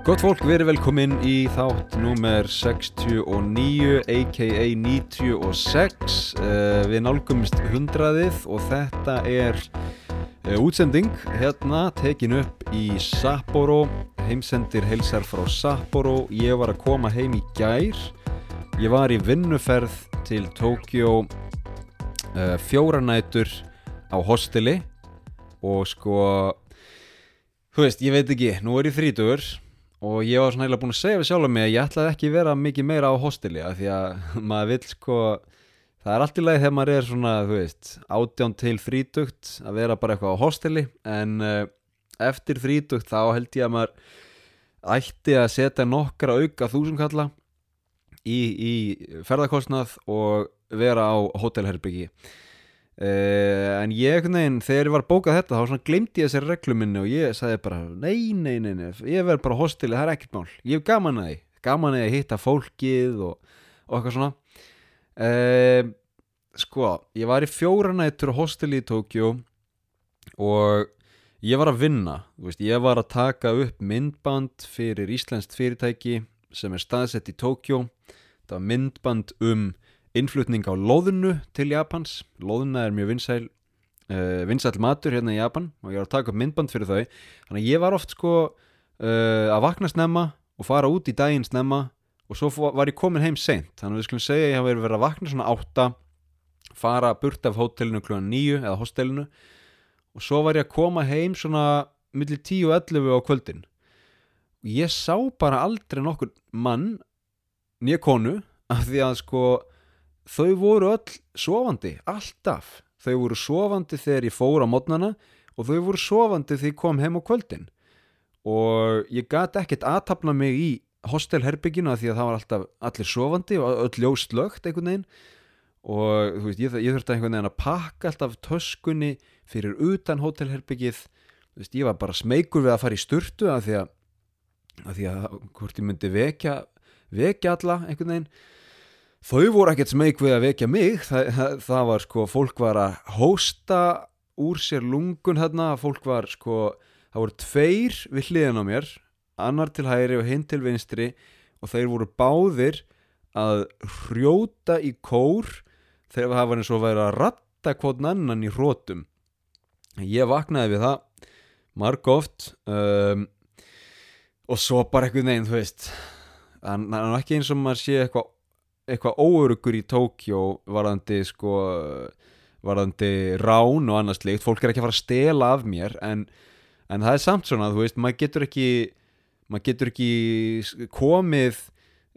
Gott fólk, verið velkomin í þátt númer 69 aka 96 uh, Við nálgumst hundraðið og þetta er uh, útsending hérna tekin upp í Sapporo. Heimsendir heilsar frá Sapporo. Ég var að koma heim í gær. Ég var í vinnuferð til Tókjó uh, fjóra nætur á hosteli og sko þú veist, ég veit ekki, nú er ég þrítugur og ég var svona eiginlega búin að segja við sjálf mig að ég ætlaði ekki vera mikið meira á hosteli af því að maður vil sko það er allt í lagi þegar maður er svona þú veist, átján til þrítugt að vera bara eitthvað á hosteli en uh, eftir þrítugt þá held ég að maður ætti að setja nokkra auka þúsumkalla í, í ferðarkostnað og vera á hótelherbyggi Uh, en ég, neginn, þegar ég var bókað þetta þá svona glemdi ég þessari reglu minni og ég sagði bara, nei, nei, nei, nei ég verð bara hostili, það er ekkert mál. Ég hef gaman að því, gaman að hitta fólkið og, og eitthvað svona. Uh, sko ég var í fjóra nættur hostili í Tókjó og ég var að vinna veist, ég var að taka upp myndband fyrir Íslandst fyrirtæki sem er staðsett í Tókjó það var myndband um innflutning á loðunu til Japans. Loðuna er mjög vinsæl uh, vinsæl matur hérna í Japan og ég var að taka upp myndband fyrir þau. Þannig að ég var oft sko uh, að vakna snemma og fara út í daginn snemma og svo var ég komin heim seint. Þannig að við skulum segja að ég hafi verið að vakna svona átta fara burt af hótelinu kl. 9 eða hostelinu og svo var ég að koma heim svona millir 10 og 11 á kvöldin. Og ég sá bara aldrei nokkur mann nýja konu af því að sko þau voru öll sofandi, alltaf. Þau voru sofandi þegar ég fór á mótnana og þau voru sofandi þegar ég kom heim á kvöldin. Og ég gæti ekkert aðtapna mig í hostelherbygginu að því að það var alltaf allir sofandi og öll ljóst lögt einhvern veginn. Og veist, ég, ég þurfti einhvern veginn að pakka alltaf töskunni fyrir utan hótelherbyggið veist, ég var bara smeykur við að fara í sturtu að því að, að því að hvort ég myndi vekja vekja alla einhvern veginn þau voru ekkert smeg við að vekja mig. Það, það, það var sko, fólk var að hósta úr sér lungun hérna, fólk var sko það voru tveir við hliðin á mér annar til hægri og hinn til vinstri. Og þeir voru báðir að hrjóta í kór þegar það var eins og vera að ratta kvotn annan í hrótum ég vaknaði við það marg oft um, og svo bara eitthvað neginn, þú veist það er ekki eins og maður sé eitthvað eitthvað óörugur í Tókjó varðandi sko varðandi rán og annars líkt fólk er ekki að fara að stela af mér en, en það er samt svona, þú veist, maður getur ekki maður getur ekki komið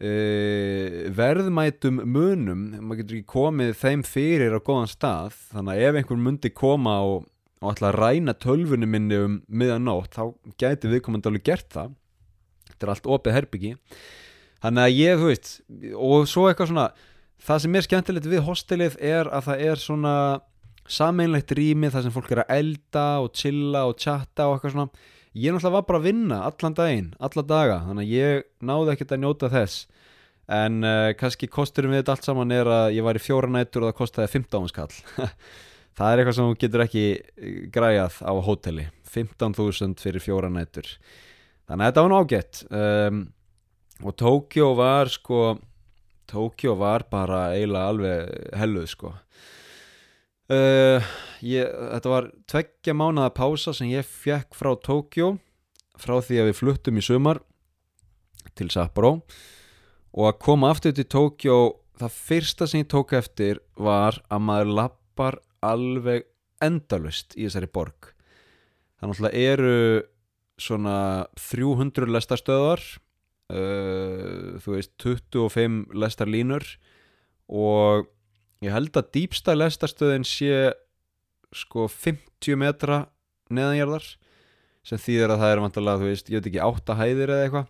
uh, verðmætum munum, maður getur ekki komið þeim fyrir á góðan stað. Þannig að ef einhver myndi koma og, og ætla að ræna tölfunni minni um miðanótt, þá gæti viðkomandi alveg gert það. Þetta er allt opið herbyggi þannig að ég, þú veist, og svo eitthvað svona það sem er skemmtilegt við hostelið er að það er svona sameinlegt rými þar sem fólk er að elda og chilla og chatta og eitthvað svona. Ég náttúrulega var bara að vinna allan daginn, alla daga þannig að ég náði ekkert að njóta þess. En uh, kannski kosturum við þetta allt saman er að ég var í fjóra nættur og það kostiði 15 skall. Það er eitthvað sem þú getur ekki græjað á hóteli. 15.000 fyrir fjóra nættur þannig að þetta var nágætt um, og Tókjó var sko Tókjó var bara eiginlega alveg helluð sko. Uh, ég, þetta var tveggja mánuða pása sem ég fekk frá Tókjó frá því að við fluttum í sumar til Sapporo. Og að koma aftur til Tókjó það fyrsta sem ég tók eftir var að maður lappar alveg endalust í þessari borg. Þannig að eru svona 300 lestastöðar uh, þú veist 25 lestarlínur og ég held að dýpsta lestarstöðin sé sko 50 metra neðanjarðar sem þýðir að það er vantilega, þú veist, ég veit ekki 8 hæðir eða eitthvað.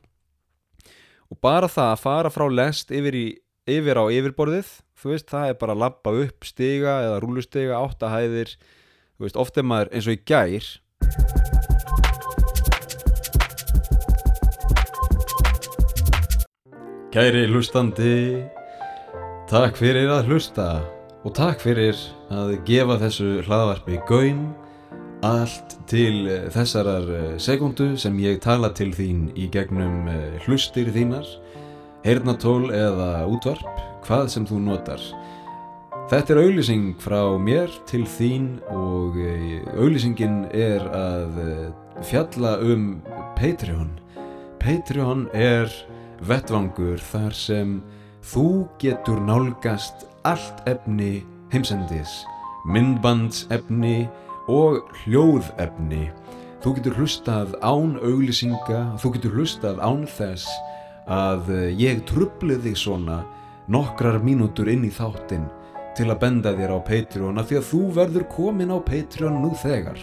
Og bara það að fara frá lest yfir, í, yfir á yfirborðið þú veist, það er bara að lappa upp stiga eða rúlustiga, 8 hæðir þú veist, oft er maður eins og í gær Kæri hlustandi, takk fyrir að hlusta og takk fyrir að gefa þessu hlaðvarpi gaum allt til eh, þessarar eh, sekundu sem ég tala til þín í gegnum eh, hlustir þínar, heyrnatól eða útvarp, hvað sem þú notar. Þetta er auglýsing frá mér til þín og auglýsingin er að fjalla um Patreon. Patreon er vettvangur þar sem þú getur nálgast allt efni heimsendis, myndbandsefni, og hljóðefni. Þú getur hlustað án auglýsinga, þú getur hlustað án þess að ég trubli þig svona nokkrar mínútur inn í þáttinn til að benda þér á Patreon af því að þú verður komin á Patreon nú þegar.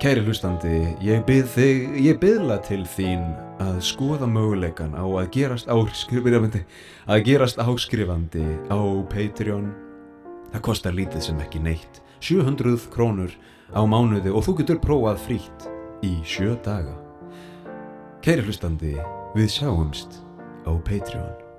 Kæri hlustandi, ég byrð þig, ég byrðla til þín að skoða möguleikan á að gerast áskrifandi, að gerast áskrifandi á Patreon. Það kostar lítið sem ekki neitt. 700 krónur á mánuði og þú getur prófað frítt í sjö daga. Kæri hlustandi, við sjáumst á Patreon.